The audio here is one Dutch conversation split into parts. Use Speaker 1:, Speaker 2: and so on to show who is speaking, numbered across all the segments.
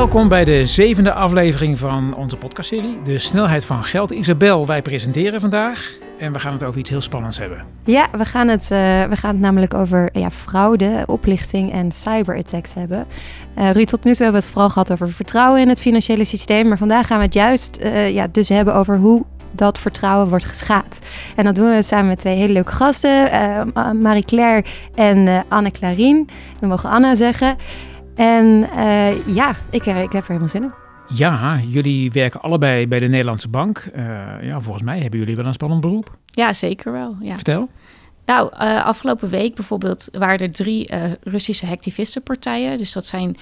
Speaker 1: Welkom bij de zevende aflevering van onze podcastserie, De Snelheid van Geld. Isabel, wij presenteren vandaag en we gaan het over iets heel spannends hebben.
Speaker 2: Ja, we gaan het, uh, we gaan het namelijk over ja, fraude, oplichting en cyberattacks hebben. Uh, Ruud, tot nu toe hebben we het vooral gehad over vertrouwen in het financiële systeem. Maar vandaag gaan we het juist uh, ja, dus hebben over hoe dat vertrouwen wordt geschaad. En dat doen we samen met twee hele leuke gasten, Marie-Claire en Anne Clarien. We mogen Anna zeggen. En ja, ik, ik heb er helemaal zin in.
Speaker 1: Ja, jullie werken allebei bij de Nederlandse Bank. Uh, ja, volgens mij hebben jullie wel een spannend beroep.
Speaker 3: Ja, zeker wel. Ja.
Speaker 1: Vertel.
Speaker 3: Nou, uh, afgelopen week bijvoorbeeld waren er drie uh, Russische hacktivistenpartijen. Dus dat zijn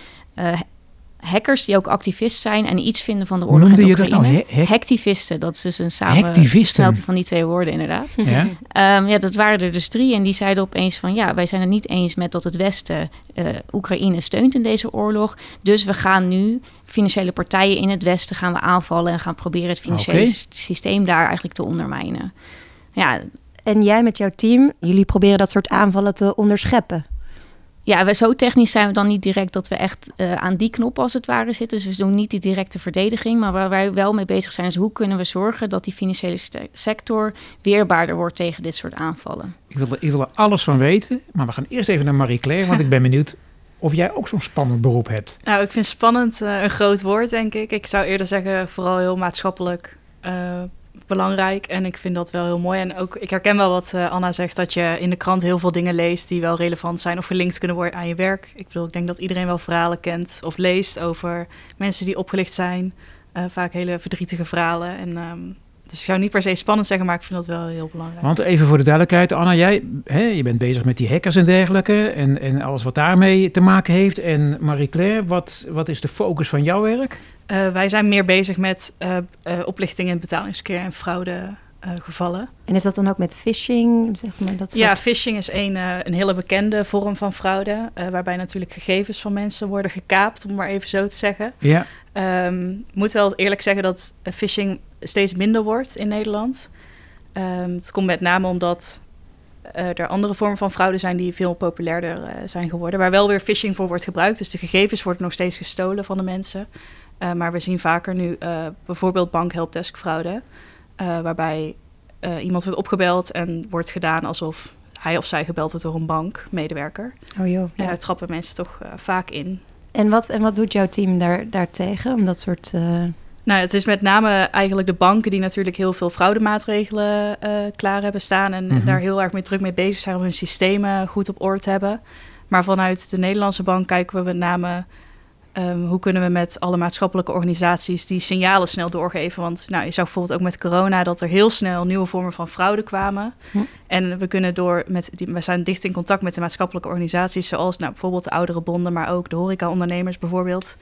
Speaker 3: hackers die ook activist zijn en iets vinden van de oorlog in Oekraïne. Dat dan? He Hacktivisten, dat is dus een samensmelting van die twee woorden inderdaad. Ja? Um, ja, dat waren er dus drie en die zeiden opeens van ja, wij zijn het niet eens met dat het Westen uh, Oekraïne steunt in deze oorlog. Dus we gaan nu financiële partijen in het Westen gaan we aanvallen en gaan proberen het financiële okay. systeem daar eigenlijk te ondermijnen. Ja.
Speaker 2: En jij met jouw team, jullie proberen dat soort aanvallen te onderscheppen
Speaker 3: ja, we, zo technisch zijn we dan niet direct dat we echt uh, aan die knop als het ware zitten. Dus we doen niet die directe verdediging. Maar waar wij wel mee bezig zijn is hoe kunnen we zorgen dat die financiële sector weerbaarder wordt tegen dit soort aanvallen.
Speaker 1: Ik wil, er, ik wil er alles van weten. Maar we gaan eerst even naar Marie-Claire, want ik ben benieuwd of jij ook zo'n spannend beroep hebt.
Speaker 4: Nou, ik vind spannend uh, een groot woord, denk ik. Ik zou eerder zeggen vooral heel maatschappelijk. Uh, belangrijk en ik vind dat wel heel mooi. En ook, ik herken wel wat uh, Anna zegt, dat je in de krant heel veel dingen leest die wel relevant zijn of gelinkt kunnen worden aan je werk. Ik bedoel, ik denk dat iedereen wel verhalen kent of leest over mensen die opgelicht zijn. Uh, vaak hele verdrietige verhalen. En, um, dus ik zou niet per se spannend zeggen, maar ik vind dat wel heel belangrijk.
Speaker 1: Want even voor de duidelijkheid, Anna, jij hè, je bent bezig met die hackers en dergelijke en, en alles wat daarmee te maken heeft. En Marie-Claire, wat, wat is de focus van jouw werk?
Speaker 4: Uh, wij zijn meer bezig met uh, uh, oplichting en betalingskeer en fraude gevallen.
Speaker 2: En is dat dan ook met phishing? Zeg maar, dat
Speaker 4: soort... Ja, phishing is een, een hele bekende vorm van fraude, waarbij natuurlijk gegevens van mensen worden gekaapt, om maar even zo te zeggen. Ja. Um, moet wel eerlijk zeggen dat phishing steeds minder wordt in Nederland. Um, het komt met name omdat uh, er andere vormen van fraude zijn die veel populairder uh, zijn geworden. Waar wel weer phishing voor wordt gebruikt. Dus de gegevens worden nog steeds gestolen van de mensen. Uh, maar we zien vaker nu bijvoorbeeld bankhelpdesk fraude. waarbij iemand wordt opgebeld en wordt gedaan alsof hij of zij gebeld wordt door een bankmedewerker.
Speaker 2: Oh joh.
Speaker 4: Ja. daar trappen mensen toch vaak in.
Speaker 2: En wat, en wat doet jouw team daar, daartegen om dat soort...
Speaker 4: Nou, het is met name eigenlijk de banken die natuurlijk heel veel fraudemaatregelen uh, klaar hebben staan en, mm -hmm. daar heel erg mee druk mee bezig zijn om hun systemen goed op orde te hebben. Maar vanuit de Nederlandse bank kijken we met name um, hoe kunnen we met alle maatschappelijke organisaties die signalen snel doorgeven. Want nou, je zag bijvoorbeeld ook met corona dat er heel snel nieuwe vormen van fraude kwamen. Hm. En we kunnen door met die, we zijn dicht in contact met de maatschappelijke organisaties, zoals nou, bijvoorbeeld de oudere bonden, maar ook de horecaondernemers bijvoorbeeld.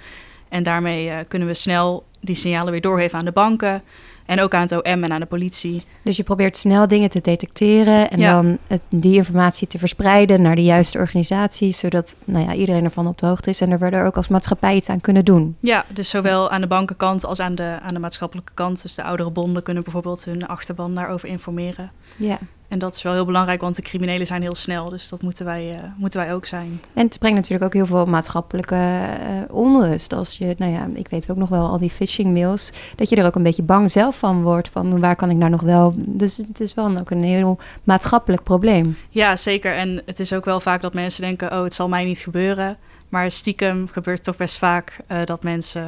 Speaker 4: En daarmee uh, kunnen we snel die signalen weer doorgeven aan de banken. En ook aan het OM en aan de politie.
Speaker 2: Dus je probeert snel dingen te detecteren en ja. dan het, die informatie te verspreiden naar de juiste organisaties, zodat nou ja, iedereen ervan op de hoogte is en er verder ook als maatschappij iets aan kunnen doen.
Speaker 4: Ja, dus zowel aan de bankenkant als aan de, aan de maatschappelijke kant. Dus de oudere bonden kunnen bijvoorbeeld hun achterban daarover informeren. Ja. En dat is wel heel belangrijk, want de criminelen zijn heel snel. Dus dat moeten wij, uh, moeten wij ook zijn.
Speaker 2: En het brengt natuurlijk ook heel veel maatschappelijke uh, onrust. Als je, nou ja, ik weet ook nog wel al die phishing mails. Dat je er ook een beetje bang zelf van wordt. Van waar kan ik nou nog wel. Dus het is wel ook een heel maatschappelijk probleem.
Speaker 4: Ja, zeker. En het is ook wel vaak dat mensen denken: oh, het zal mij niet gebeuren. Maar stiekem gebeurt toch best vaak uh, dat mensen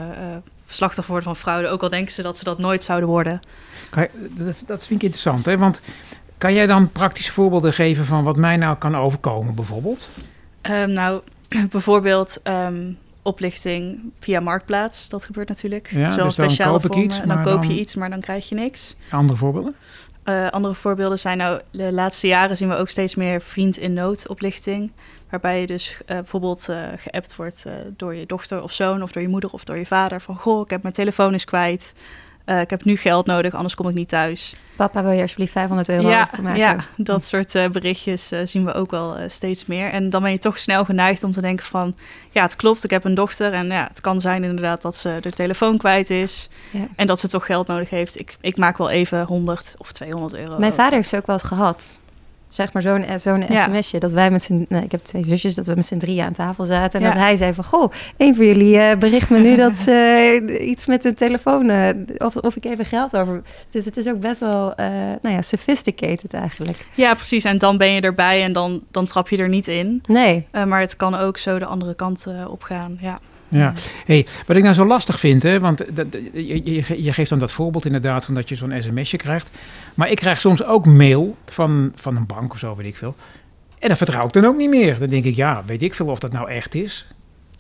Speaker 4: slachtoffer worden van fraude. Ook al denken ze dat ze dat nooit zouden worden.
Speaker 1: Kijk, dat, dat vind ik interessant, hè? Want kan jij dan praktische voorbeelden geven van wat mij nou kan overkomen, bijvoorbeeld?
Speaker 4: Um, nou, bijvoorbeeld um, oplichting via Marktplaats. Dat gebeurt natuurlijk.
Speaker 1: Ja,
Speaker 4: dat is wel
Speaker 1: dus
Speaker 4: een speciale
Speaker 1: dan koop iets,
Speaker 4: dan koop je iets, maar dan krijg je niks.
Speaker 1: Andere voorbeelden?
Speaker 4: Uh, andere voorbeelden zijn nou, de laatste jaren zien we ook steeds meer vriend in nood oplichting. Waarbij je dus uh, bijvoorbeeld uh, geappt wordt door je dochter of zoon of door je moeder of door je vader. Van goh, ik heb mijn telefoon is kwijt. Uh, ik heb nu geld nodig, anders kom ik niet thuis.
Speaker 2: Papa, wil je alsjeblieft 500 euro
Speaker 4: ja,
Speaker 2: voor maken?
Speaker 4: Ja, dat soort uh, berichtjes uh, zien we ook wel steeds meer. En dan ben je toch snel geneigd om te denken van... ja, het klopt, ik heb een dochter en ja, het kan zijn inderdaad dat ze de telefoon kwijt is... Ja. en dat ze toch geld nodig heeft. Ik, ik maak wel even 100 of 200 euro.
Speaker 2: Mijn vader heeft ze ook wel eens gehad. Zeg maar zo'n zo'n sms'je. Dat wij met z'n... Nou, ik heb twee zusjes, dat we met z'n drie aan tafel zaten. En dat hij zei van... Goh, een van jullie uh, bericht me nu dat ze iets met een telefoon... Uh, of, of ik even geld over... Dus het is ook best wel, nou ja, sophisticated eigenlijk.
Speaker 4: Ja, precies. En dan ben je erbij en dan, dan trap je er niet in.
Speaker 2: Nee.
Speaker 4: maar het kan ook zo de andere kant op gaan, ja.
Speaker 1: Ja, hey, wat ik nou zo lastig vind, hè, want dat, je, je, geeft dan dat voorbeeld inderdaad van dat je zo'n sms'je krijgt. Maar ik krijg soms ook mail van, van een bank of zo, weet ik veel. En dan vertrouw ik dan ook niet meer. Dan denk ik, ja, weet ik veel of dat nou echt is.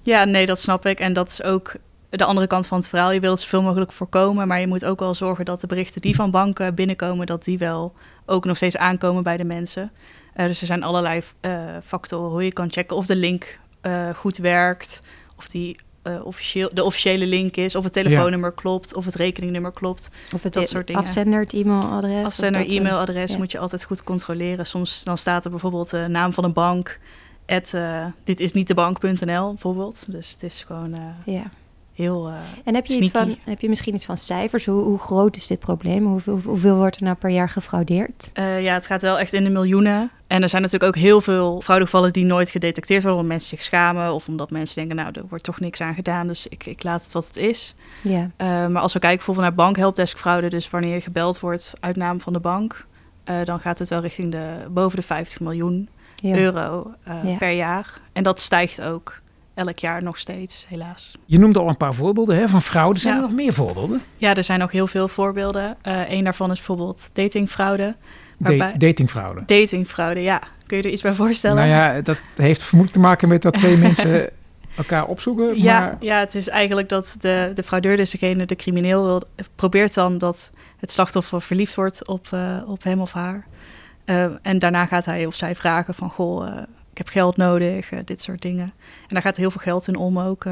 Speaker 4: Ja, nee, dat snap ik. En dat is ook de andere kant van het verhaal. Je wilt zoveel mogelijk voorkomen, maar je moet ook wel zorgen dat de berichten die van banken binnenkomen, dat die wel ook nog steeds aankomen bij de mensen. Uh, dus er zijn allerlei uh, factoren hoe je kan checken of de link uh, goed werkt of die uh, officieel, de officiële link is, of het telefoonnummer klopt, of het rekeningnummer klopt.
Speaker 2: Of het dat soort dingen. afzender, het e-mailadres.
Speaker 4: Afzender, eh, e-mailadres moet je altijd goed controleren. Soms dan staat er bijvoorbeeld de naam van een bank. At, uh, dit is niet de bank.nl bijvoorbeeld. Dus het is gewoon ja. heel.
Speaker 2: en heb je, iets van, heb je misschien iets van cijfers? Hoe, hoe groot is dit probleem? Hoeveel, hoeveel wordt er nou per jaar gefraudeerd?
Speaker 4: ja, het gaat wel echt in de miljoenen. En er zijn natuurlijk ook heel veel fraudegevallen die nooit gedetecteerd worden, omdat mensen zich schamen of omdat mensen denken, nou, er wordt toch niks aan gedaan, dus ik, ik laat het wat het is.
Speaker 2: Ja.
Speaker 4: Uh, maar als we kijken bijvoorbeeld naar bankhelpdeskfraude, dus wanneer je gebeld wordt uit naam van de bank, uh, dan gaat het wel richting de boven de 50 miljoen ja. euro uh, ja. per jaar. En dat stijgt ook elk jaar nog steeds, helaas.
Speaker 1: Je noemde al een paar voorbeelden hè, van fraude. Zijn er nog meer voorbeelden?
Speaker 4: Ja, er zijn nog heel veel voorbeelden. een daarvan is bijvoorbeeld datingfraude.
Speaker 1: Waarbij... datingfraude.
Speaker 4: Datingfraude, ja. Kun je er iets bij voorstellen?
Speaker 1: Nou ja, dat heeft vermoedelijk te maken met dat twee mensen elkaar opzoeken. Maar...
Speaker 4: Ja, ja, het is eigenlijk dat de, de fraudeur, dus degene, de crimineel, wil, probeert dan dat het slachtoffer verliefd wordt op, uh, op hem of haar. Uh, en daarna gaat hij of zij vragen van, goh, uh, ik heb geld nodig, dit soort dingen. En daar gaat heel veel geld in om ook.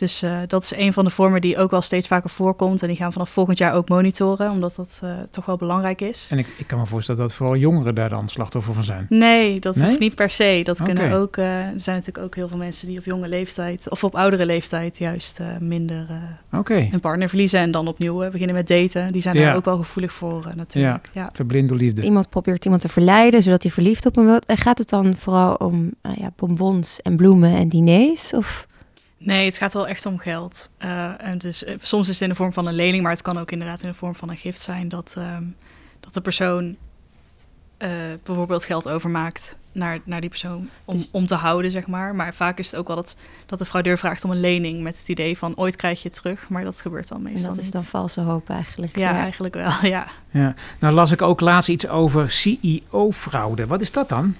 Speaker 4: Dus uh, dat is een van de vormen die ook wel steeds vaker voorkomt. En die gaan vanaf volgend jaar ook monitoren, omdat dat uh, toch wel belangrijk is.
Speaker 1: En ik, ik, kan me voorstellen dat vooral jongeren daar dan slachtoffer van zijn.
Speaker 4: Nee, dat nee? hoeft niet per se. Dat okay. kunnen ook, uh, er zijn natuurlijk ook heel veel mensen die op jonge leeftijd of op oudere leeftijd juist minder
Speaker 1: okay.
Speaker 4: hun partner verliezen. En dan opnieuw beginnen met daten. Die zijn ja. daar ook wel gevoelig voor natuurlijk.
Speaker 1: Ja, ja. verblinde liefde.
Speaker 2: Iemand probeert iemand te verleiden, zodat hij verliefd op hem wordt. En gaat het dan vooral om ja, bonbons en bloemen en diners? Of...
Speaker 4: Nee, het gaat wel echt om geld. Uh, en dus, uh, soms is het in de vorm van een lening, maar het kan ook inderdaad in de vorm van een gift zijn dat, um, dat de persoon uh, bijvoorbeeld geld overmaakt naar, naar die persoon om, dus... om te houden, zeg maar. Maar vaak is het ook wel dat, dat de fraudeur vraagt om een lening met het idee van ooit krijg je het terug, maar dat gebeurt dan meestal
Speaker 2: En dat
Speaker 4: is
Speaker 2: dan valse hoop eigenlijk.
Speaker 4: Ja, ja, eigenlijk wel, ja.
Speaker 1: ja. Nou las ik ook laatst iets over CEO-fraude. Wat is dat dan?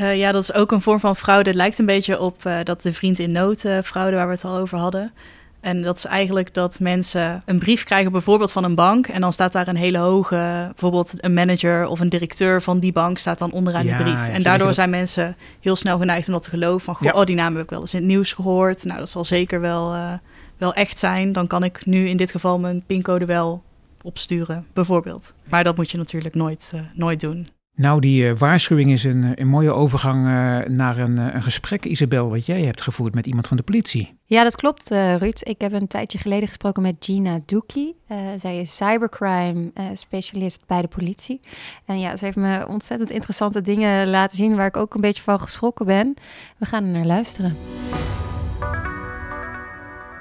Speaker 4: Uh, ja, dat is ook een vorm van fraude. Het lijkt een beetje op uh, dat de vriend in nood uh, fraude waar we het al over hadden. En dat is eigenlijk dat mensen een brief krijgen, bijvoorbeeld van een bank. En dan staat daar een hele hoge, bijvoorbeeld een manager of een directeur van die bank staat dan onderaan ja, die brief. En daardoor zijn mensen heel snel geneigd om dat te geloven. Van, goh, ja. oh, die naam heb ik wel eens in het nieuws gehoord. Nou, dat zal zeker wel, wel echt zijn. Dan kan ik nu in dit geval mijn pincode wel opsturen, bijvoorbeeld. Maar dat moet je natuurlijk nooit, nooit doen.
Speaker 1: Nou, die uh, waarschuwing is een, een mooie overgang uh, naar een, uh, een, gesprek, Isabel, wat jij hebt gevoerd met iemand van de politie.
Speaker 2: Ja, dat klopt, Ruud. Ik heb een tijdje geleden gesproken met Gina Doekie. zij is cybercrime specialist bij de politie. En ja, ze heeft me ontzettend interessante dingen laten zien waar ik ook een beetje van geschrokken ben. We gaan er naar luisteren.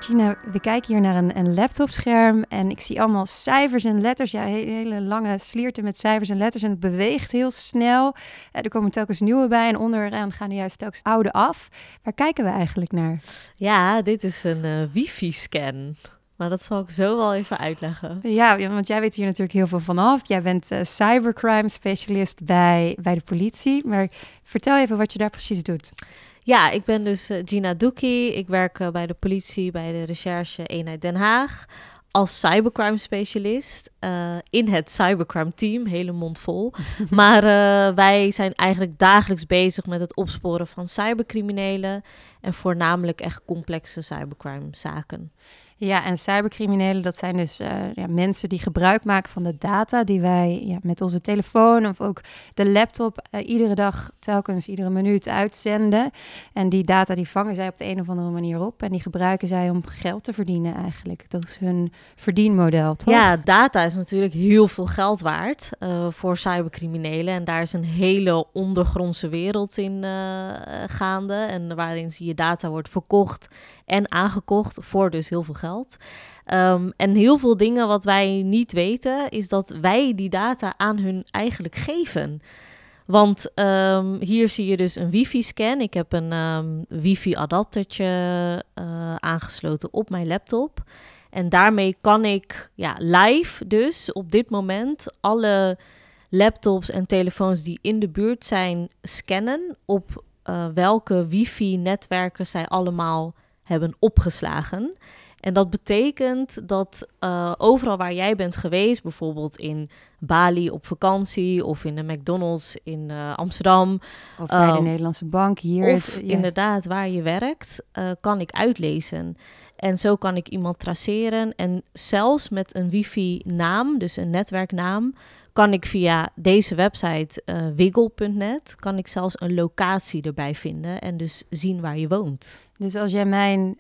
Speaker 2: Gina, we kijken hier naar een, een laptopscherm en ik zie allemaal cijfers en letters. Ja, hele lange slierten met cijfers en letters en het beweegt heel snel. Uh, er komen telkens nieuwe bij en onderaan gaan er juist telkens oude af. Waar kijken we eigenlijk naar?
Speaker 5: Ja, dit is een uh, wifi-scan. Maar dat zal ik zo wel even uitleggen.
Speaker 2: Ja, want jij weet hier natuurlijk heel veel vanaf. Jij bent uh, cybercrime specialist bij, bij de politie. Maar vertel even wat je daar precies doet.
Speaker 5: Ja, ik ben dus uh, Gina Doekie. Ik werk uh, bij de politie bij de recherche eenheid Den Haag als cybercrime specialist uh, in het cybercrime team, hele mond vol. maar wij zijn eigenlijk dagelijks bezig met het opsporen van cybercriminelen en voornamelijk echt complexe cybercrime zaken.
Speaker 2: Ja, en cybercriminelen, dat zijn dus uh, ja, mensen die gebruik maken van de data die wij ja, met onze telefoon of ook de laptop uh, iedere dag, telkens iedere minuut uitzenden. En die data die vangen zij op de een of andere manier op en die gebruiken zij om geld te verdienen eigenlijk. Dat is hun verdienmodel, toch?
Speaker 5: Ja, data is natuurlijk heel veel geld waard uh, voor cybercriminelen en daar is een hele ondergrondse wereld in gaande en waarin zie je data wordt verkocht en aangekocht voor dus heel veel geld. Um, en heel veel dingen wat wij niet weten, is dat wij die data aan hun eigenlijk geven. Want um, hier zie je dus een wifi-scan. Ik heb een um, wifi-adaptertje uh, aangesloten op mijn laptop. En daarmee kan ik ja, live dus op dit moment alle laptops en telefoons die in de buurt zijn scannen op uh, welke wifi-netwerken zij allemaal hebben opgeslagen. En dat betekent dat uh, overal waar jij bent geweest, bijvoorbeeld in Bali op vakantie of in de McDonald's in uh, Amsterdam.
Speaker 2: Of bij de Nederlandse bank hier.
Speaker 5: Of het, ja. inderdaad waar je werkt, uh, kan ik uitlezen. En zo kan ik iemand traceren. En zelfs met een wifi-naam, dus een netwerknaam, kan ik via deze website wiggle.net, kan ik zelfs een locatie erbij vinden en dus zien waar je woont.
Speaker 2: Dus als jij mijn,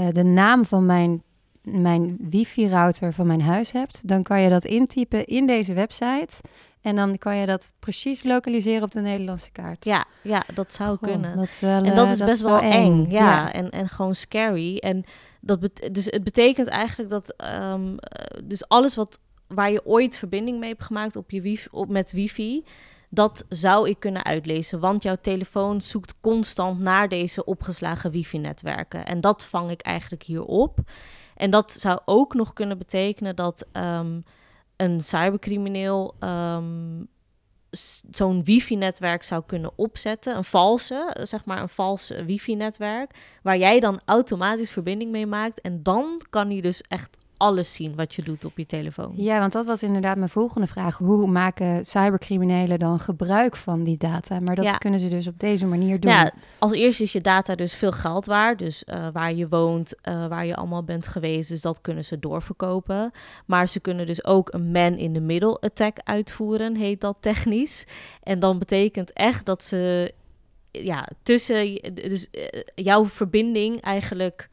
Speaker 2: uh, de naam van mijn, mijn wifi-router van mijn huis hebt, dan kan je dat intypen in deze website. En dan kan je dat precies lokaliseren op de Nederlandse kaart.
Speaker 5: Ja, ja dat zou
Speaker 2: Goh,
Speaker 5: kunnen.
Speaker 2: Dat is wel,
Speaker 5: en dat
Speaker 2: uh,
Speaker 5: is
Speaker 2: dat
Speaker 5: best
Speaker 2: is
Speaker 5: wel
Speaker 2: wel
Speaker 5: eng.
Speaker 2: eng.
Speaker 5: Ja,
Speaker 2: Ja.
Speaker 5: En, en gewoon scary. En dat bet- dus het betekent eigenlijk dat ehm, eh, dus alles wat waar je ooit verbinding mee hebt gemaakt op je wifi, op, met wifi, dat zou ik kunnen uitlezen. Want jouw telefoon zoekt constant naar deze opgeslagen wifi-netwerken. En dat vang ik eigenlijk hier op. En dat zou ook nog kunnen betekenen dat ehm, een cybercrimineel s- zo'n wifi-netwerk zou kunnen opzetten. Een valse, zeg maar een vals eh, wifi-netwerk. Waar jij dan automatisch verbinding mee maakt. En dan kan hij dus echt alles zien wat je doet op je telefoon.
Speaker 2: Ja, want dat was inderdaad mijn volgende vraag. Hoe maken cybercriminelen dan gebruik van die data? Maar dat
Speaker 5: Ja.
Speaker 2: kunnen ze dus op deze manier doen.
Speaker 5: Ja, als eerste is je data dus veel geld waard. Dus eh, waar je woont, eh, waar je allemaal bent geweest. Dus dat kunnen ze doorverkopen. Maar ze kunnen dus ook een man-in-the-middle attack uitvoeren, heet dat technisch. En dan betekent echt dat ze ja, tussen dus, eh, jouw verbinding eigenlijk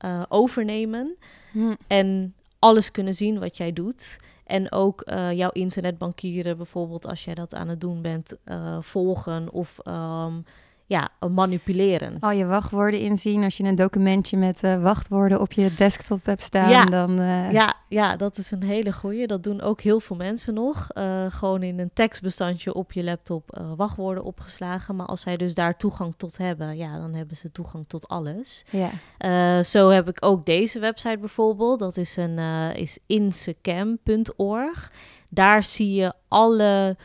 Speaker 5: eh, overnemen.
Speaker 2: Hm.
Speaker 5: En alles kunnen zien wat jij doet. En ook eh, jouw internetbankieren bijvoorbeeld, als jij dat aan het doen bent, eh, volgen of ehm, ja, manipuleren.
Speaker 2: Al je wachtwoorden inzien. Als je een documentje met eh, wachtwoorden op je desktop hebt staan,
Speaker 5: Ja.
Speaker 2: dan... eh,
Speaker 5: Ja, ja, dat is een hele goeie. Dat doen ook heel veel mensen nog. Eh, gewoon in een tekstbestandje op je laptop wachtwoorden opgeslagen. Maar als zij dus daar toegang tot hebben, ja, dan hebben ze toegang tot alles.
Speaker 2: ja.
Speaker 5: Zo heb ik ook deze website bijvoorbeeld. Dat is, een, is insecam.org. Daar zie je alle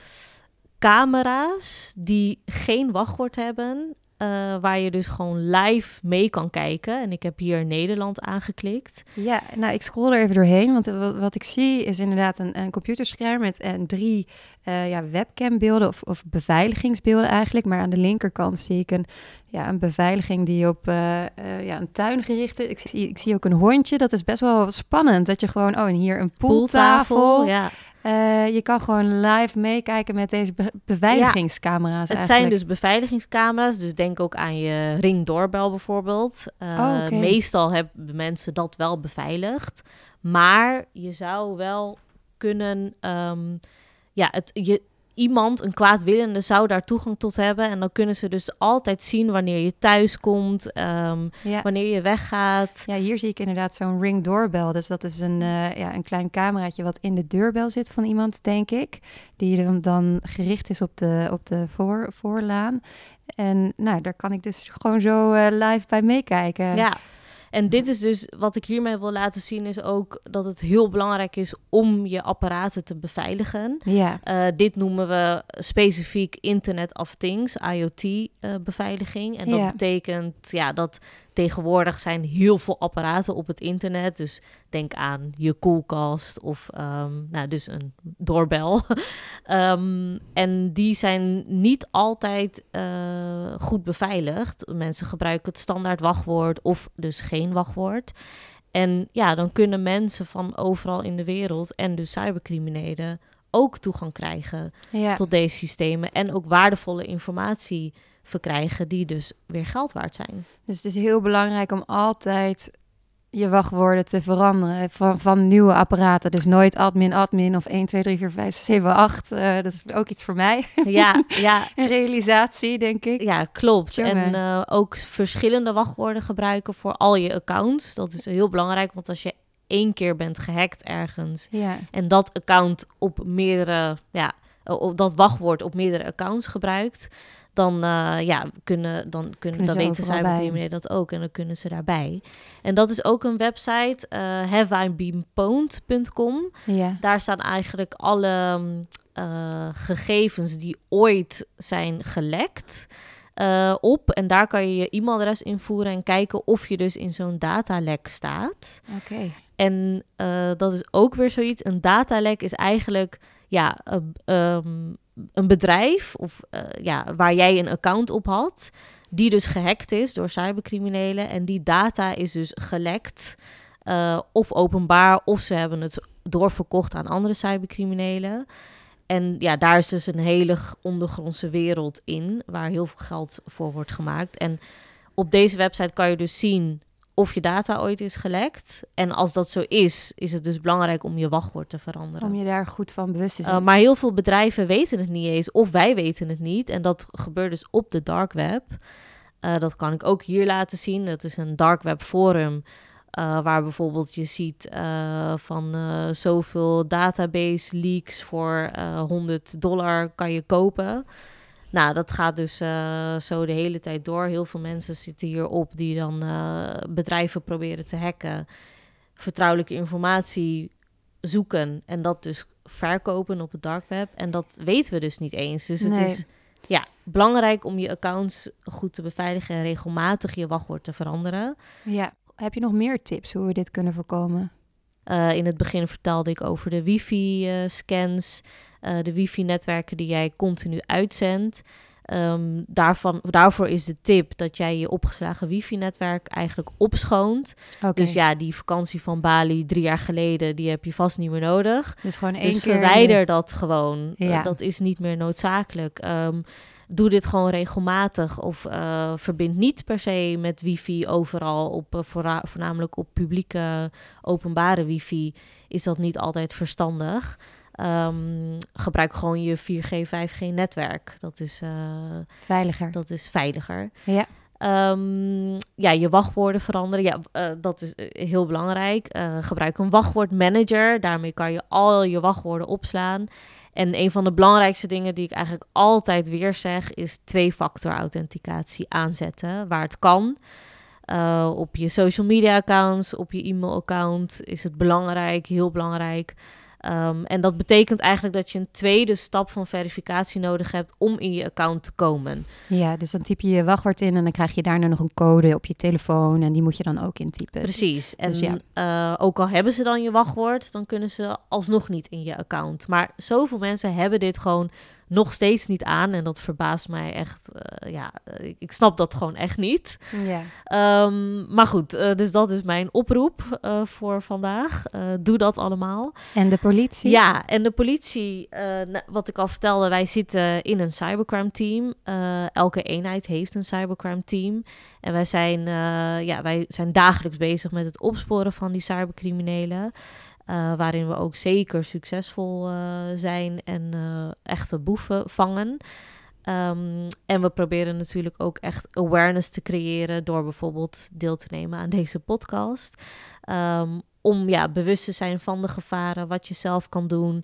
Speaker 5: camera's die geen wachtwoord hebben. eh, waar je dus gewoon live mee kan kijken. En ik heb hier Nederland aangeklikt.
Speaker 2: Ja, nou, ik scroll er even doorheen, want eh, wat, ik zie is inderdaad een, een computerscherm met eh, drie eh, ja, webcambeelden of, of beveiligingsbeelden eigenlijk. Maar aan de linkerkant zie ik een, ja, een beveiliging die op ja, een tuin gericht is. Ik zie, ik zie ook een hondje, dat is best wel spannend. Dat je gewoon, oh, en hier een poeltafel.
Speaker 5: Ja.
Speaker 2: Eh, je kan gewoon live meekijken met deze be- beveiligingscamera's
Speaker 5: Het
Speaker 2: eigenlijk.
Speaker 5: zijn dus beveiligingscamera's, dus denk ook aan je ringdoorbel bijvoorbeeld. Eh,
Speaker 2: Oh.
Speaker 5: Meestal hebben mensen dat wel beveiligd, maar je zou wel kunnen, ehm, ja, het, je, iemand, een kwaadwillende, zou daar toegang tot hebben en dan kunnen ze dus altijd zien wanneer je thuis komt,
Speaker 2: ja.
Speaker 5: wanneer je weggaat.
Speaker 2: Ja, hier zie ik inderdaad zo'n ring doorbel. Dus dat is een, eh, ja, een klein cameraatje wat in de deurbel zit van iemand, denk ik. Die dan, dan gericht is op de, op de voor, voorlaan. En nou, daar kan ik dus gewoon zo eh, live bij meekijken.
Speaker 5: Ja. En dit is dus wat ik hiermee wil laten zien, is ook dat het heel belangrijk is om je apparaten te beveiligen.
Speaker 2: Ja,
Speaker 5: Eh, dit noemen we specifiek Internet of Things, IoT-beveiliging. en dat
Speaker 2: Ja.
Speaker 5: betekent ja, dat tegenwoordig zijn heel veel apparaten op het internet. Dus denk aan je koelkast of ehm, nou, dus een doorbel. Ehm, en die zijn niet altijd eh, goed beveiligd. Mensen gebruiken het standaard wachtwoord of dus geen wachtwoord. En ja, dan kunnen mensen van overal in de wereld en dus cybercriminelen ook toegang krijgen tot deze systemen en ook waardevolle informatie verkrijgen die dus weer geld waard zijn.
Speaker 2: Dus het is heel belangrijk om altijd je wachtwoorden te veranderen van, van nieuwe apparaten. Dus nooit admin, admin of 1, 2, 3, 4, 5, 6, 7, 8. Uh, dat is ook iets voor mij.
Speaker 5: Ja, ja.
Speaker 2: Een realisatie, denk ik.
Speaker 5: Ja, klopt. En uh, ook verschillende wachtwoorden gebruiken voor al je accounts. Dat is heel belangrijk, want als je één keer bent gehackt ergens ja. en dat account op meerdere, ja, dat wachtwoord op meerdere accounts gebruikt, dan, uh, ja, kunnen, dan kunnen, dan weten cybercriminelen dat ook en dan kunnen ze daarbij. En dat is ook een website, uh, eh, haveibeenpwned.com. Ja. Daar staan eigenlijk alle uh, gegevens die ooit zijn gelekt. Uh, op en daar kan je je e-mailadres invoeren en kijken of je dus in zo'n datalek staat.
Speaker 2: Oké.
Speaker 5: En dat is ook weer zoiets. Een datalek is eigenlijk ja, um, een bedrijf of, uh, ja, waar jij een account op had, die dus gehackt is door cybercriminelen. En die data is dus gelekt uh, of openbaar, of ze hebben het doorverkocht aan andere cybercriminelen. En ja, daar is dus een hele ondergrondse wereld in, waar heel veel geld voor wordt gemaakt. En op deze website kan je dus zien of je data ooit is gelekt. En als dat zo is, is het dus belangrijk om je wachtwoord te veranderen.
Speaker 2: Om je daar goed van bewust te
Speaker 5: zijn. Uh, maar heel veel bedrijven weten het niet eens, of wij weten het niet. En dat gebeurt dus op de dark web. Uh, dat kan ik ook hier laten zien. Dat is een dark web forum. Uh, waar bijvoorbeeld je ziet van zoveel database leaks voor 100 dollar kan je kopen. Nou, dat gaat dus uh, zo de hele tijd door. Heel veel mensen zitten hierop die dan uh, bedrijven proberen te hacken, vertrouwelijke informatie zoeken en dat dus verkopen op het dark web. En dat weten we dus niet eens. Dus het nee. is ja, belangrijk om je accounts goed te beveiligen en regelmatig je wachtwoord te veranderen.
Speaker 2: Ja, heb je nog meer tips hoe we dit kunnen voorkomen?
Speaker 5: Uh, in het begin vertelde ik over de wifi-scans. Uh, de wifi-netwerken die jij continu uitzendt. Um, daarvan, daarvoor is de tip dat jij je opgeslagen wifi-netwerk eigenlijk opschoont. Okay. Dus ja, die vakantie van Bali drie jaar geleden, die heb je vast niet meer nodig.
Speaker 2: Dus gewoon
Speaker 5: één
Speaker 2: dus
Speaker 5: keer... verwijder dat gewoon. Ja. Uh, dat is niet meer noodzakelijk. Um, doe dit gewoon regelmatig of uh, verbind niet per se met wifi overal op uh, voornamelijk op publieke openbare wifi is dat niet altijd verstandig. Um, gebruik gewoon je 4G, 5G netwerk. Dat is uh,
Speaker 2: veiliger.
Speaker 5: Dat is veiliger.
Speaker 2: Ja.
Speaker 5: Um, ja, je wachtwoorden veranderen. Ja, uh, dat is heel belangrijk. Uh, gebruik een wachtwoordmanager. Daarmee kan je al je wachtwoorden opslaan. En een van de belangrijkste dingen die ik eigenlijk altijd weer zeg, is twee-factor authenticatie aanzetten waar het kan. Uh, op je social media accounts, op je e-mail-account is het belangrijk, heel belangrijk. Um, en dat betekent eigenlijk dat je een tweede stap van verificatie nodig hebt om in je account te komen.
Speaker 2: Ja, dus dan typ je je wachtwoord in en dan krijg je daarna nog een code op je telefoon en die moet je dan ook intypen.
Speaker 5: Precies. En dus ja. uh, ook al hebben ze dan je wachtwoord, dan kunnen ze alsnog niet in je account. Maar zoveel mensen hebben dit gewoon nog steeds niet aan. En dat verbaast mij echt. Uh, ja, ik, ik, snap dat gewoon echt niet.
Speaker 2: Ja.
Speaker 5: Um, maar goed, uh, dus dat is mijn oproep uh, voor vandaag. doe dat allemaal.
Speaker 2: En de politie?
Speaker 5: Ja, en de politie, wat ik al vertelde, wij zitten in een cybercrime team. elke eenheid heeft een cybercrime team. En wij zijn, ja, wij zijn dagelijks bezig met het opsporen van die cybercriminelen. Uh, waarin we ook zeker succesvol uh, zijn en uh, echte boeven vangen. Um, en we proberen natuurlijk ook echt awareness te creëren door bijvoorbeeld deel te nemen aan deze podcast. Um, om ja, bewust te zijn van de gevaren, wat je zelf kan doen.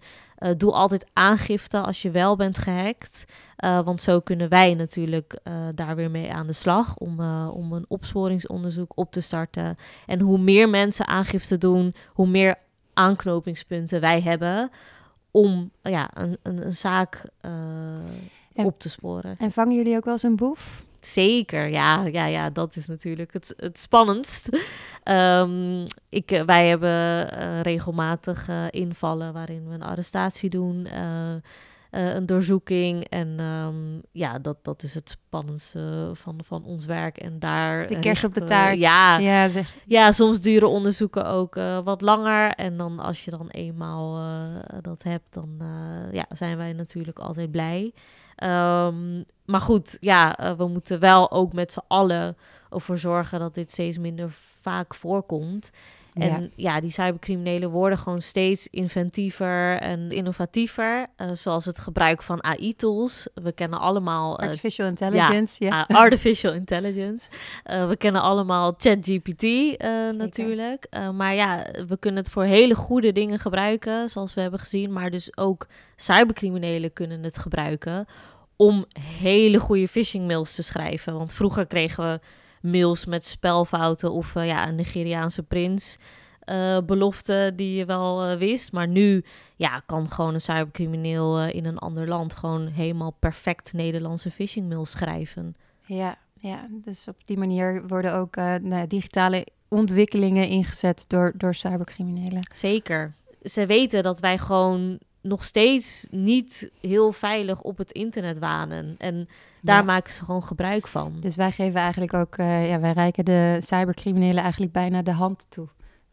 Speaker 5: doe altijd aangifte als je wel bent gehackt. want zo kunnen wij natuurlijk daar weer mee aan de slag om, om een opsporingsonderzoek op te starten. En hoe meer mensen aangifte doen, hoe meer aanknopingspunten wij hebben om ja, een, een, een zaak uh, op te sporen.
Speaker 2: En vangen jullie ook wel eens een boef?
Speaker 5: Zeker, ja, ja, ja, dat is natuurlijk het, het spannendst. Um, ik, eh, wij hebben uh, regelmatig invallen waarin we een arrestatie doen. Uh, een doorzoeking. En um, ja, dat, dat is het spannendste van, van ons werk. En daar.
Speaker 2: De kerst op de taart.
Speaker 5: ja, ja, zeg. ja, soms duren onderzoeken ook uh, wat langer. En dan als je dan eenmaal dat hebt, dan ja, zijn wij natuurlijk altijd blij. Um, maar goed, ja, we moeten wel ook met z'n allen ervoor zorgen dat dit steeds minder vaak voorkomt. En ja. die cybercriminelen worden gewoon steeds inventiever en innovatiever. Uh, zoals het gebruik van AI-tools. We kennen allemaal...
Speaker 2: Uh, artificial intelligence,
Speaker 5: ja. Artificial intelligence. we kennen allemaal ChatGPT natuurlijk. maar ja, we kunnen het voor hele goede dingen gebruiken, zoals we hebben gezien. Maar dus ook cybercriminelen kunnen het gebruiken om hele goede phishing mails te schrijven. Want vroeger kregen we mails met spelfouten of uh, ja, een Nigeriaanse prins. Uh, belofte die je wel uh, wist. Maar nu ja, kan gewoon een cybercrimineel in een ander land gewoon helemaal perfect Nederlandse phishing mail schrijven.
Speaker 2: Ja, ja, dus op die manier worden ook nou, digitale ontwikkelingen ingezet door, door cybercriminelen.
Speaker 5: Zeker. Ze weten dat wij gewoon nog steeds niet heel veilig op het internet wanen. En daar maken ze gewoon gebruik van.
Speaker 2: Dus wij geven eigenlijk ook, uh, ja, wij reiken de cybercriminelen eigenlijk bijna de hand toe.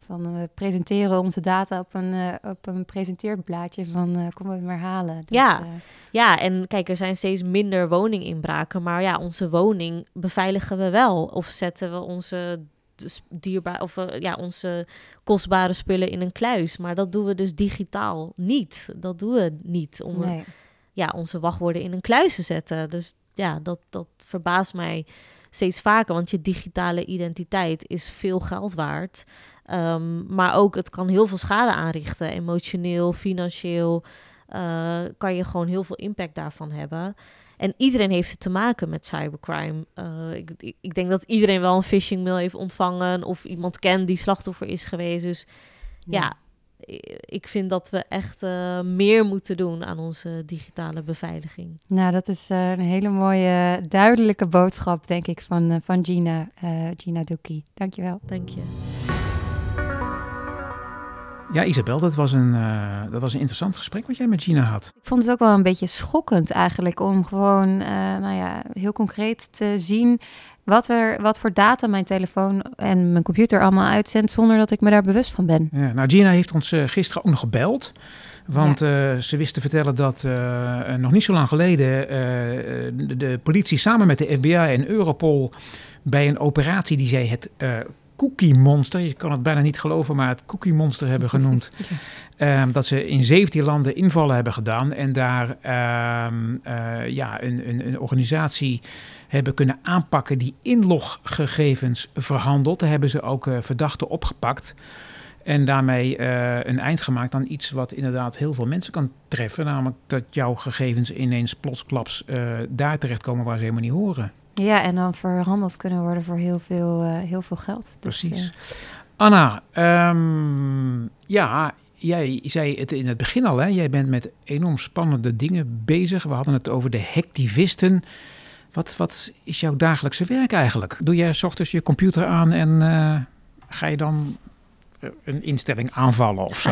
Speaker 2: Van we presenteren onze data op een, uh, op een presenteerblaadje van kom we maar halen. Dus,
Speaker 5: ja. ja, en kijk, er zijn steeds minder woninginbraken. Maar ja, onze woning beveiligen we wel. Of zetten we onze dierbaar of uh, ja, onze kostbare spullen in een kluis. Maar dat doen we dus digitaal niet. Dat doen we niet om nee. ja, onze wachtwoorden in een kluis te zetten. Dus ja, dat, dat verbaast mij steeds vaker. Want je digitale identiteit is veel geld waard. Um, maar ook het kan heel veel schade aanrichten. Emotioneel, financieel. Uh, kan je gewoon heel veel impact daarvan hebben. En iedereen heeft het te maken met cybercrime. Uh, ik, ik, denk dat iedereen wel een phishing mail heeft ontvangen of iemand kent die slachtoffer is geweest. Dus ja, ik vind dat we echt uh, meer moeten doen aan onze digitale beveiliging.
Speaker 2: Nou, dat is uh, een hele mooie, duidelijke boodschap, denk ik, van, van Gina, Gina Doekie. Dankjewel.
Speaker 5: Dank je.
Speaker 1: Ja, Isabel, dat was, een, uh, dat was een interessant gesprek wat jij met Gina had.
Speaker 2: Ik vond het ook wel een beetje schokkend eigenlijk om gewoon uh, nou ja, heel concreet te zien wat, er, wat voor data mijn telefoon en mijn computer allemaal uitzendt zonder dat ik me daar bewust van ben.
Speaker 1: Ja, nou, Gina heeft ons uh, gisteren ook nog gebeld. Want ja. ze wist te vertellen dat nog niet zo lang geleden de, de, politie samen met de FBI en Europol bij een operatie die zij het Cookie Monster. Je kan het bijna niet geloven, maar het Cookie Monster hebben genoemd. um, dat ze in 17 landen invallen hebben gedaan en daar um, uh, ja, een, een, een, organisatie hebben kunnen aanpakken die inloggegevens verhandelt. Daar hebben ze ook uh, verdachten opgepakt. En daarmee uh, een eind gemaakt aan iets wat inderdaad heel veel mensen kan treffen. Namelijk dat jouw gegevens ineens plotsklaps daar terechtkomen waar ze helemaal niet horen.
Speaker 2: Ja, en dan verhandeld kunnen worden voor heel veel, uh, heel veel geld.
Speaker 1: Dus, Precies. Uh... Anna, um, ja, jij zei het in het begin al, hè? jij bent met enorm spannende dingen bezig. We hadden het over de hectivisten. Wat, wat is jouw dagelijkse werk eigenlijk? Doe jij s ochtends je computer aan en uh, ga je dan een instelling aanvallen of zo?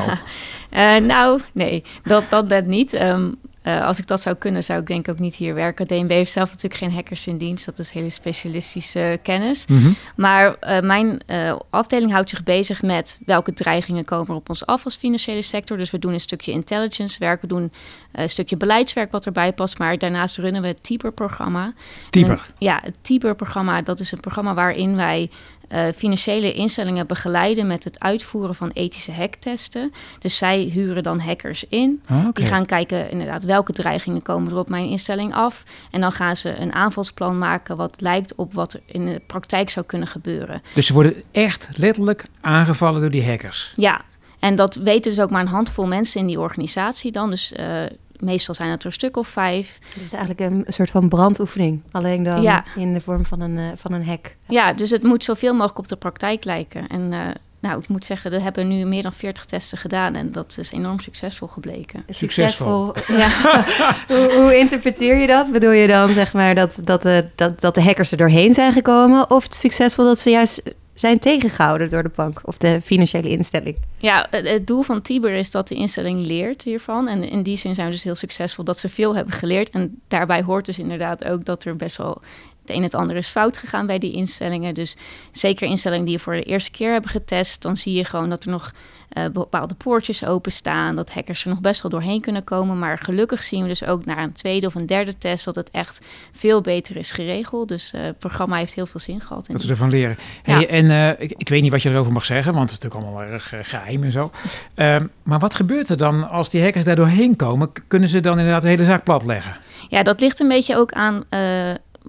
Speaker 3: nou, nee, dat, dat net niet. Um, uh, als ik dat zou kunnen, zou ik denk ik ook niet hier werken. DNB heeft zelf natuurlijk geen hackers in dienst. Dat is hele specialistische kennis. Mm -hmm. Maar uh, mijn uh, afdeling houdt zich bezig met welke dreigingen komen op ons af als financiële sector. Dus we doen een stukje intelligence werk. We doen een stukje beleidswerk wat erbij past. Maar daarnaast runnen we het TIPER-programma.
Speaker 1: TIPER?
Speaker 3: ja, het TIPER-programma. Dat is een programma waarin wij uh, financiële instellingen begeleiden met het uitvoeren van ethische hacktesten. Dus zij huren dan hackers in. Okay. Die gaan kijken inderdaad welke dreigingen komen er op mijn instelling af. En dan gaan ze een aanvalsplan maken wat lijkt op wat er in de praktijk zou kunnen gebeuren.
Speaker 1: Dus ze worden echt letterlijk aangevallen door die hackers?
Speaker 3: Ja, en dat weten dus ook maar een handvol mensen in die organisatie dan. Dus uh, meestal zijn het er een stuk of vijf.
Speaker 2: Het is eigenlijk een soort van brandoefening. Alleen dan ja. in de vorm van een, uh, van een hack.
Speaker 3: Ja, dus het moet zoveel mogelijk op de praktijk lijken. En uh, nou, ik moet zeggen, we hebben nu meer dan 40 testen gedaan en dat is enorm succesvol gebleken.
Speaker 1: Succesvol.
Speaker 2: ja. hoe, hoe, interpreteer je dat? Bedoel je dan zeg maar dat, dat, de, dat, dat de hackers er doorheen zijn gekomen? Of succesvol dat ze juist zijn tegengehouden door de bank of de financiële instelling?
Speaker 3: Ja, het doel van Tiber is dat de instelling leert hiervan. En in die zin zijn we dus heel succesvol dat ze veel hebben geleerd. En daarbij hoort dus inderdaad ook dat er best wel het een en het ander is fout gegaan bij die instellingen. Dus zeker instellingen die je voor de eerste keer hebben getest, dan zie je gewoon dat er nog uh, bepaalde poortjes openstaan, dat hackers er nog best wel doorheen kunnen komen. Maar gelukkig zien we dus ook na een tweede of een derde test dat het echt veel beter is geregeld. Dus uh, het programma heeft heel veel zin gehad.
Speaker 1: Dat ze ervan leren. Hey, En uh, ik, ik, weet niet wat je erover mag zeggen, want het is natuurlijk allemaal erg geheim en zo. Ehm, maar wat gebeurt er dan als die hackers daar doorheen komen? Kunnen ze dan inderdaad de hele zaak platleggen?
Speaker 3: Ja, dat ligt een beetje ook aan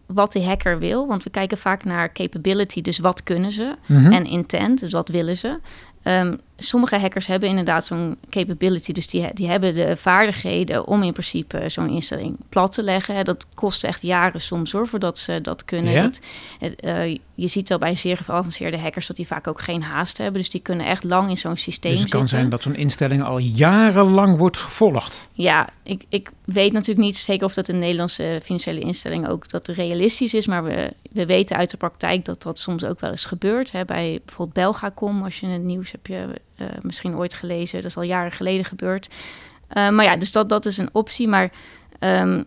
Speaker 3: wat de hacker wil. Want we kijken vaak naar capability, dus wat kunnen ze? Mhm. En intent, dus wat willen ze? Um, sommige hackers hebben inderdaad zo'n capability. Dus die, die hebben de vaardigheden om in principe zo'n instelling plat te leggen. Dat kost echt jaren soms hoor, voordat ze dat kunnen. Ja? uh, je ziet wel bij zeer geavanceerde hackers dat die vaak ook geen haast hebben. Dus die kunnen echt lang in zo'n systeem
Speaker 1: dus
Speaker 3: het
Speaker 1: kan zijn dat zo'n instelling al jarenlang wordt gevolgd.
Speaker 3: Ja, ik, ik weet natuurlijk niet zeker of dat een Nederlandse financiële instelling ook dat realistisch is. Maar we, we weten uit de praktijk dat dat soms ook wel eens gebeurt. Hè. Bij bijvoorbeeld Belgacom, als je het nieuws hebt je uh, misschien ooit gelezen. Dat is al jaren geleden gebeurd. Uh, maar ja, dus dat, dat is een optie. Maar um,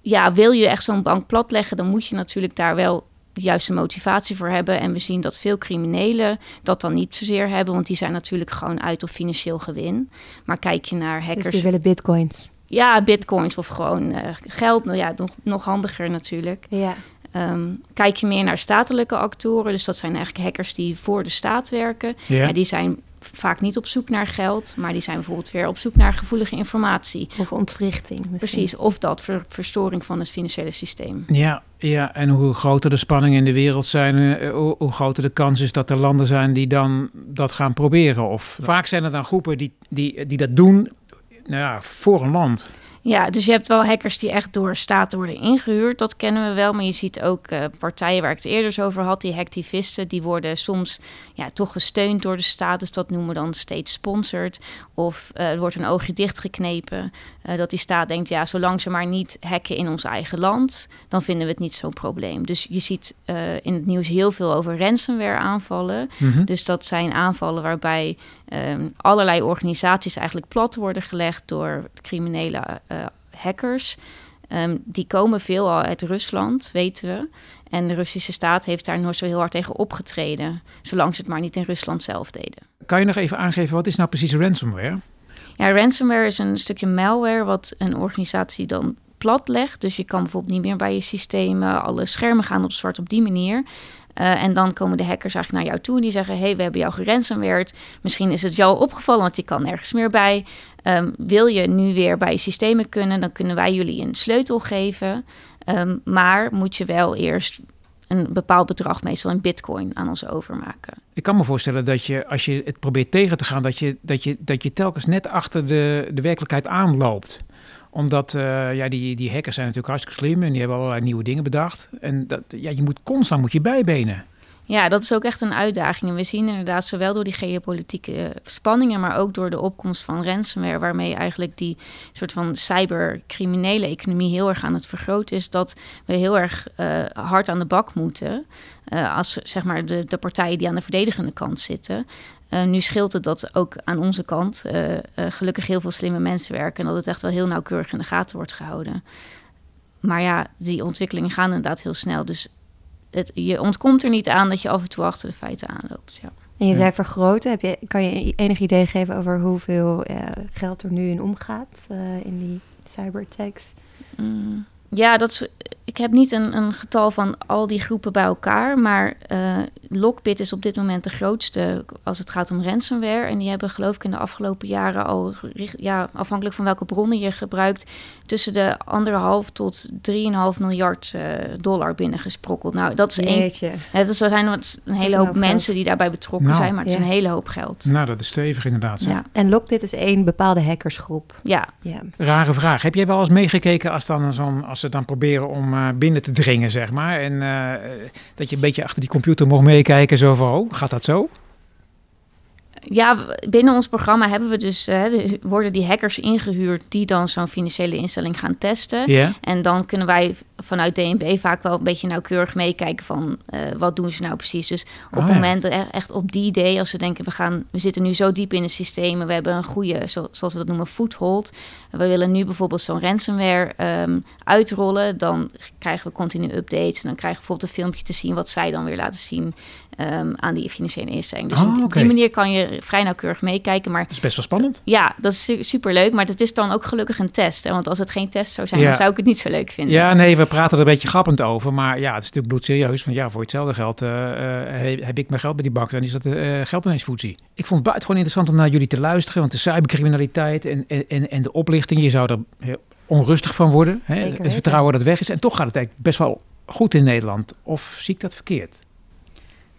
Speaker 3: ja, wil je echt zo'n bank platleggen, dan moet je natuurlijk daar wel de juiste motivatie voor hebben. En we zien dat veel criminelen dat dan niet zozeer hebben, want die zijn natuurlijk gewoon uit op financieel gewin. Maar kijk je naar hackers. Dus
Speaker 2: die willen bitcoins.
Speaker 3: Ja, bitcoins of gewoon uh, geld. Nou ja, nog, nog handiger natuurlijk.
Speaker 2: Ja.
Speaker 3: Um, kijk je meer naar statelijke actoren, dus dat zijn eigenlijk hackers die voor de staat werken. Ja. En die zijn vaak niet op zoek naar geld, maar die zijn bijvoorbeeld weer op zoek naar gevoelige informatie.
Speaker 2: Of ontwrichting. Misschien.
Speaker 3: Precies, of dat ver, verstoring van het financiële systeem.
Speaker 1: Ja, ja, en hoe groter de spanningen in de wereld zijn, uh, hoe, hoe, groter de kans is dat er landen zijn die dan dat gaan proberen. Of vaak zijn er dan groepen die, die, die dat doen nou ja, voor een land.
Speaker 3: Ja, dus je hebt wel hackers die echt door staten worden ingehuurd. Dat kennen we wel. Maar je ziet ook uh, partijen waar ik het eerder over had, die hacktivisten, die worden soms ja, toch gesteund door de staat. Dus dat noemen we dan steeds sponsored. Of uh, er wordt een oogje dichtgeknepen. Uh, dat die staat denkt, ja, zolang ze maar niet hacken in ons eigen land, dan vinden we het niet zo'n probleem. Dus je ziet in het nieuws heel veel over ransomware aanvallen. Mm Dus dat zijn aanvallen waarbij um, allerlei organisaties eigenlijk plat worden gelegd door criminele uh, hackers. Um, die komen veelal uit Rusland, weten we. En de Russische staat heeft daar nooit zo heel hard tegen opgetreden, zolang ze het maar niet in Rusland zelf deden.
Speaker 1: Kan je nog even aangeven, wat is nou precies ransomware?
Speaker 3: Ja, ransomware is een stukje malware wat een organisatie dan plat legt. Dus je kan bijvoorbeeld niet meer bij je systemen, alle schermen gaan op zwart op die manier. Uh, en dan komen de hackers eigenlijk naar jou toe en die zeggen: hey, we hebben jou geransomwared. Misschien is het jou opgevallen, want je kan nergens meer bij. Um, wil je nu weer bij systemen kunnen, dan kunnen wij jullie een sleutel geven. Um, maar moet je wel eerst een bepaald bedrag, meestal in bitcoin, aan ons overmaken.
Speaker 1: Ik kan me voorstellen dat je, als je het probeert tegen te gaan, dat je, dat je, dat je telkens net achter de, de werkelijkheid aanloopt omdat uh, ja, die, die hackers zijn natuurlijk hartstikke slim en die hebben allerlei nieuwe dingen bedacht. En dat, ja, je moet constant moet je bijbenen.
Speaker 3: Ja, dat is ook echt een uitdaging. En we zien inderdaad zowel door die geopolitieke spanningen, maar ook door de opkomst van ransomware, waarmee eigenlijk die soort van cybercriminele economie heel erg aan het vergroten is, dat we heel erg uh, hard aan de bak moeten. Uh, als zeg maar de, de partijen die aan de verdedigende kant zitten. Uh, nu scheelt het dat ook aan onze kant gelukkig heel veel slimme mensen werken en dat het echt wel heel nauwkeurig in de gaten wordt gehouden. Maar ja, die ontwikkelingen gaan inderdaad heel snel. Dus het, je ontkomt er niet aan dat je af en toe achter de feiten aanloopt. Ja.
Speaker 2: En je zei vergroten. Heb je, kan je enig idee geven over hoeveel geld er nu in omgaat in die cyberattacks?
Speaker 3: Mm. Ja, dat is, ik heb niet een, een, getal van al die groepen bij elkaar. Maar uh, Lockbit is op dit moment de grootste als het gaat om ransomware. En die hebben geloof ik in de afgelopen jaren al, ja, afhankelijk van welke bronnen je gebruikt, tussen de anderhalf tot 3,5 miljard uh, dollar binnengesprokkeld. Nou, dat is één. Het is, er zijn een hele hoop mensen die daarbij betrokken nou, zijn, maar het is een hele hoop geld.
Speaker 1: Nou, dat is stevig inderdaad.
Speaker 2: Ja. En Lockbit is één bepaalde hackersgroep.
Speaker 3: Ja.
Speaker 2: ja.
Speaker 1: Rare vraag. Heb jij wel eens meegekeken als, dan zo'n, als ze dan proberen om uh, binnen te dringen, zeg maar? En uh, dat je een beetje achter die computer mocht meekijken, zo van, oh, gaat dat zo?
Speaker 3: ja, binnen ons programma hebben we dus, uh, worden die hackers ingehuurd die dan zo'n financiële instelling gaan testen. En dan kunnen wij vanuit DNB vaak wel een beetje nauwkeurig meekijken van uh, wat doen ze nou precies. Dus op het ah, moment echt op die idee, als ze denken we gaan, we zitten nu zo diep in het systeem, we hebben een goede, zoals we dat noemen, foothold. We willen nu bijvoorbeeld zo'n ransomware ehm, uitrollen, dan krijgen we continu updates en dan krijgen we bijvoorbeeld een filmpje te zien wat zij dan weer laten zien Ehm, aan die financiële instelling. Dus oh, op die manier kan je vrij nauwkeurig meekijken. Maar, dat
Speaker 1: is best wel spannend.
Speaker 3: Ja, dat is super leuk. Maar het is dan ook gelukkig een test. Hè? Want als het geen test zou zijn, dan zou ik het niet zo leuk vinden.
Speaker 1: Ja, nee, we praten er een beetje grappend over. Maar ja, het is natuurlijk bloedserieus. Want ja, voor hetzelfde geld uh, heb ik mijn geld bij die bank. Dan is dat uh, geld ineens voetzie. Ik vond het buitengewoon interessant om naar jullie te luisteren. Want de cybercriminaliteit en, en, en de oplichting, je zou er onrustig van worden. Hè? Het vertrouwen dat weg is. En toch gaat het eigenlijk best wel goed in Nederland. Of zie ik dat verkeerd?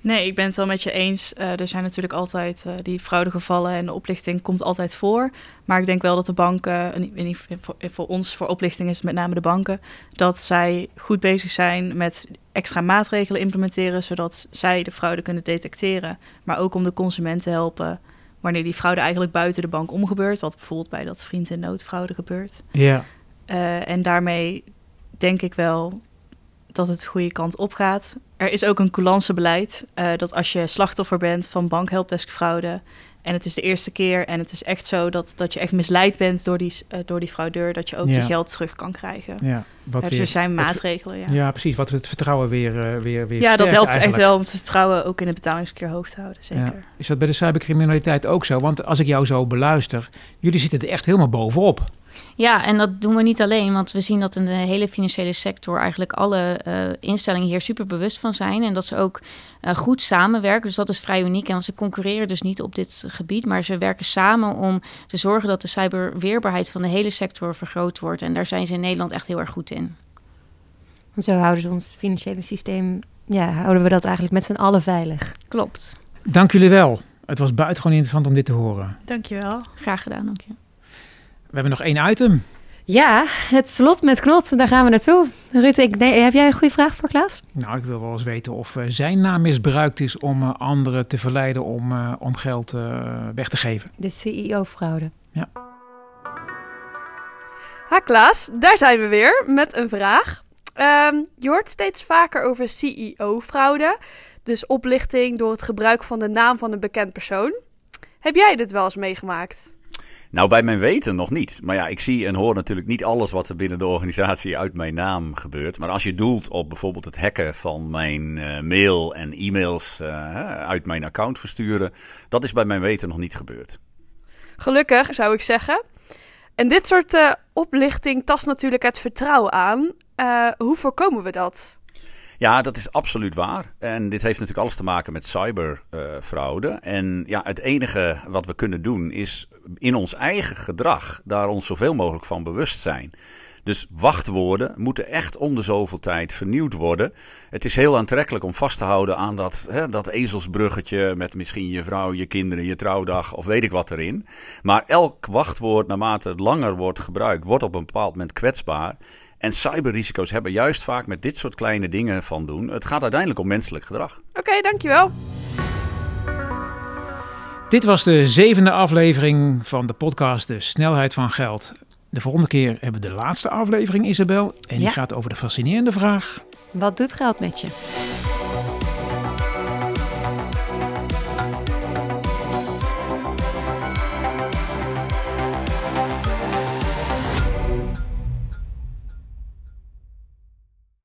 Speaker 4: Nee, ik ben het wel met je eens. Uh, er zijn natuurlijk altijd uh, die fraudegevallen en de oplichting komt altijd voor. Maar ik denk wel dat de banken, en voor, voor ons, voor oplichting is het met name de banken, dat zij goed bezig zijn met extra maatregelen implementeren, zodat zij de fraude kunnen detecteren. Maar ook om de consument te helpen wanneer die fraude eigenlijk buiten de bank omgebeurt. Wat bijvoorbeeld bij dat vriend in noodfraude gebeurt.
Speaker 1: Ja.
Speaker 4: Uh, en daarmee denk ik wel dat het de goede kant op gaat. Er is ook een coulancerbeleid. Uh, dat als je slachtoffer bent van bankhelpdeskfraude... en het is de eerste keer en het is echt zo dat, dat je echt misleid bent door die, uh, door die fraudeur... dat je ook je geld terug kan krijgen.
Speaker 1: Ja,
Speaker 4: wat dus er zijn maatregelen, ja.
Speaker 1: Ja, precies. Wat het vertrouwen weer, uh, weer, weer
Speaker 4: Ja, dat helpt eigenlijk. echt wel om het vertrouwen ook in het betalingskeer hoog te houden, zeker.
Speaker 1: Is dat bij de cybercriminaliteit ook zo? Want als ik jou zo beluister, jullie zitten er echt helemaal bovenop.
Speaker 3: Ja, en dat doen we niet alleen, want we zien dat in de hele financiële sector eigenlijk alle uh, instellingen hier super bewust van zijn en dat ze ook uh, goed samenwerken. Dus dat is vrij uniek en ze concurreren dus niet op dit gebied, maar ze werken samen om te zorgen dat de cyberweerbaarheid van de hele sector vergroot wordt. En daar zijn ze in Nederland echt heel erg goed in.
Speaker 2: Zo houden ze ons financiële systeem, ja, houden we dat eigenlijk met z'n allen veilig.
Speaker 3: Klopt.
Speaker 1: Dank jullie wel. Het was buitengewoon interessant om dit te horen.
Speaker 4: Dankjewel.
Speaker 3: Graag gedaan, dank je.
Speaker 1: We hebben nog één item.
Speaker 2: Ja, het slot met Knot, daar gaan we naartoe. Ruud, ik, nee, heb jij een goede vraag voor Klaas?
Speaker 1: Nou, ik wil wel eens weten of uh, zijn naam misbruikt is om uh, anderen te verleiden om, uh, om geld weg te geven.
Speaker 2: De CEO-fraude.
Speaker 1: Ja.
Speaker 6: Ha Klaas, daar zijn we weer met een vraag. Um, je hoort steeds vaker over CEO-fraude, dus oplichting door het gebruik van de naam van een bekend persoon. Heb jij dit wel eens meegemaakt?
Speaker 7: Nou, bij mijn weten nog niet. Maar ja, ik zie en hoor natuurlijk niet alles wat er binnen de organisatie uit mijn naam gebeurt. Maar als je doelt op bijvoorbeeld het hacken van mijn uh, mail en e-mails uh, uit mijn account versturen, dat is bij mijn weten nog niet gebeurd.
Speaker 6: Gelukkig, zou ik zeggen. En dit soort uh, oplichting tast natuurlijk het vertrouwen aan. hoe voorkomen we dat?
Speaker 7: Ja, dat is absoluut waar. En dit heeft natuurlijk alles te maken met cyberfraude. en ja, het enige wat we kunnen doen is in ons eigen gedrag daar ons zoveel mogelijk van bewust zijn. Dus wachtwoorden moeten echt om de zoveel tijd vernieuwd worden. Het is heel aantrekkelijk om vast te houden aan dat, hè, dat ezelsbruggetje met misschien je vrouw, je kinderen, je trouwdag of weet ik wat erin. Maar elk wachtwoord, naarmate het langer wordt gebruikt, wordt op een bepaald moment kwetsbaar. En cyberrisico's hebben juist vaak met dit soort kleine dingen van doen. Het gaat uiteindelijk om menselijk gedrag.
Speaker 6: Oké, dankjewel.
Speaker 1: Dit was de zevende aflevering van de podcast De Snelheid van Geld. De volgende keer hebben we de laatste aflevering, Isabel. En die gaat over de fascinerende vraag:
Speaker 2: Wat doet geld met je?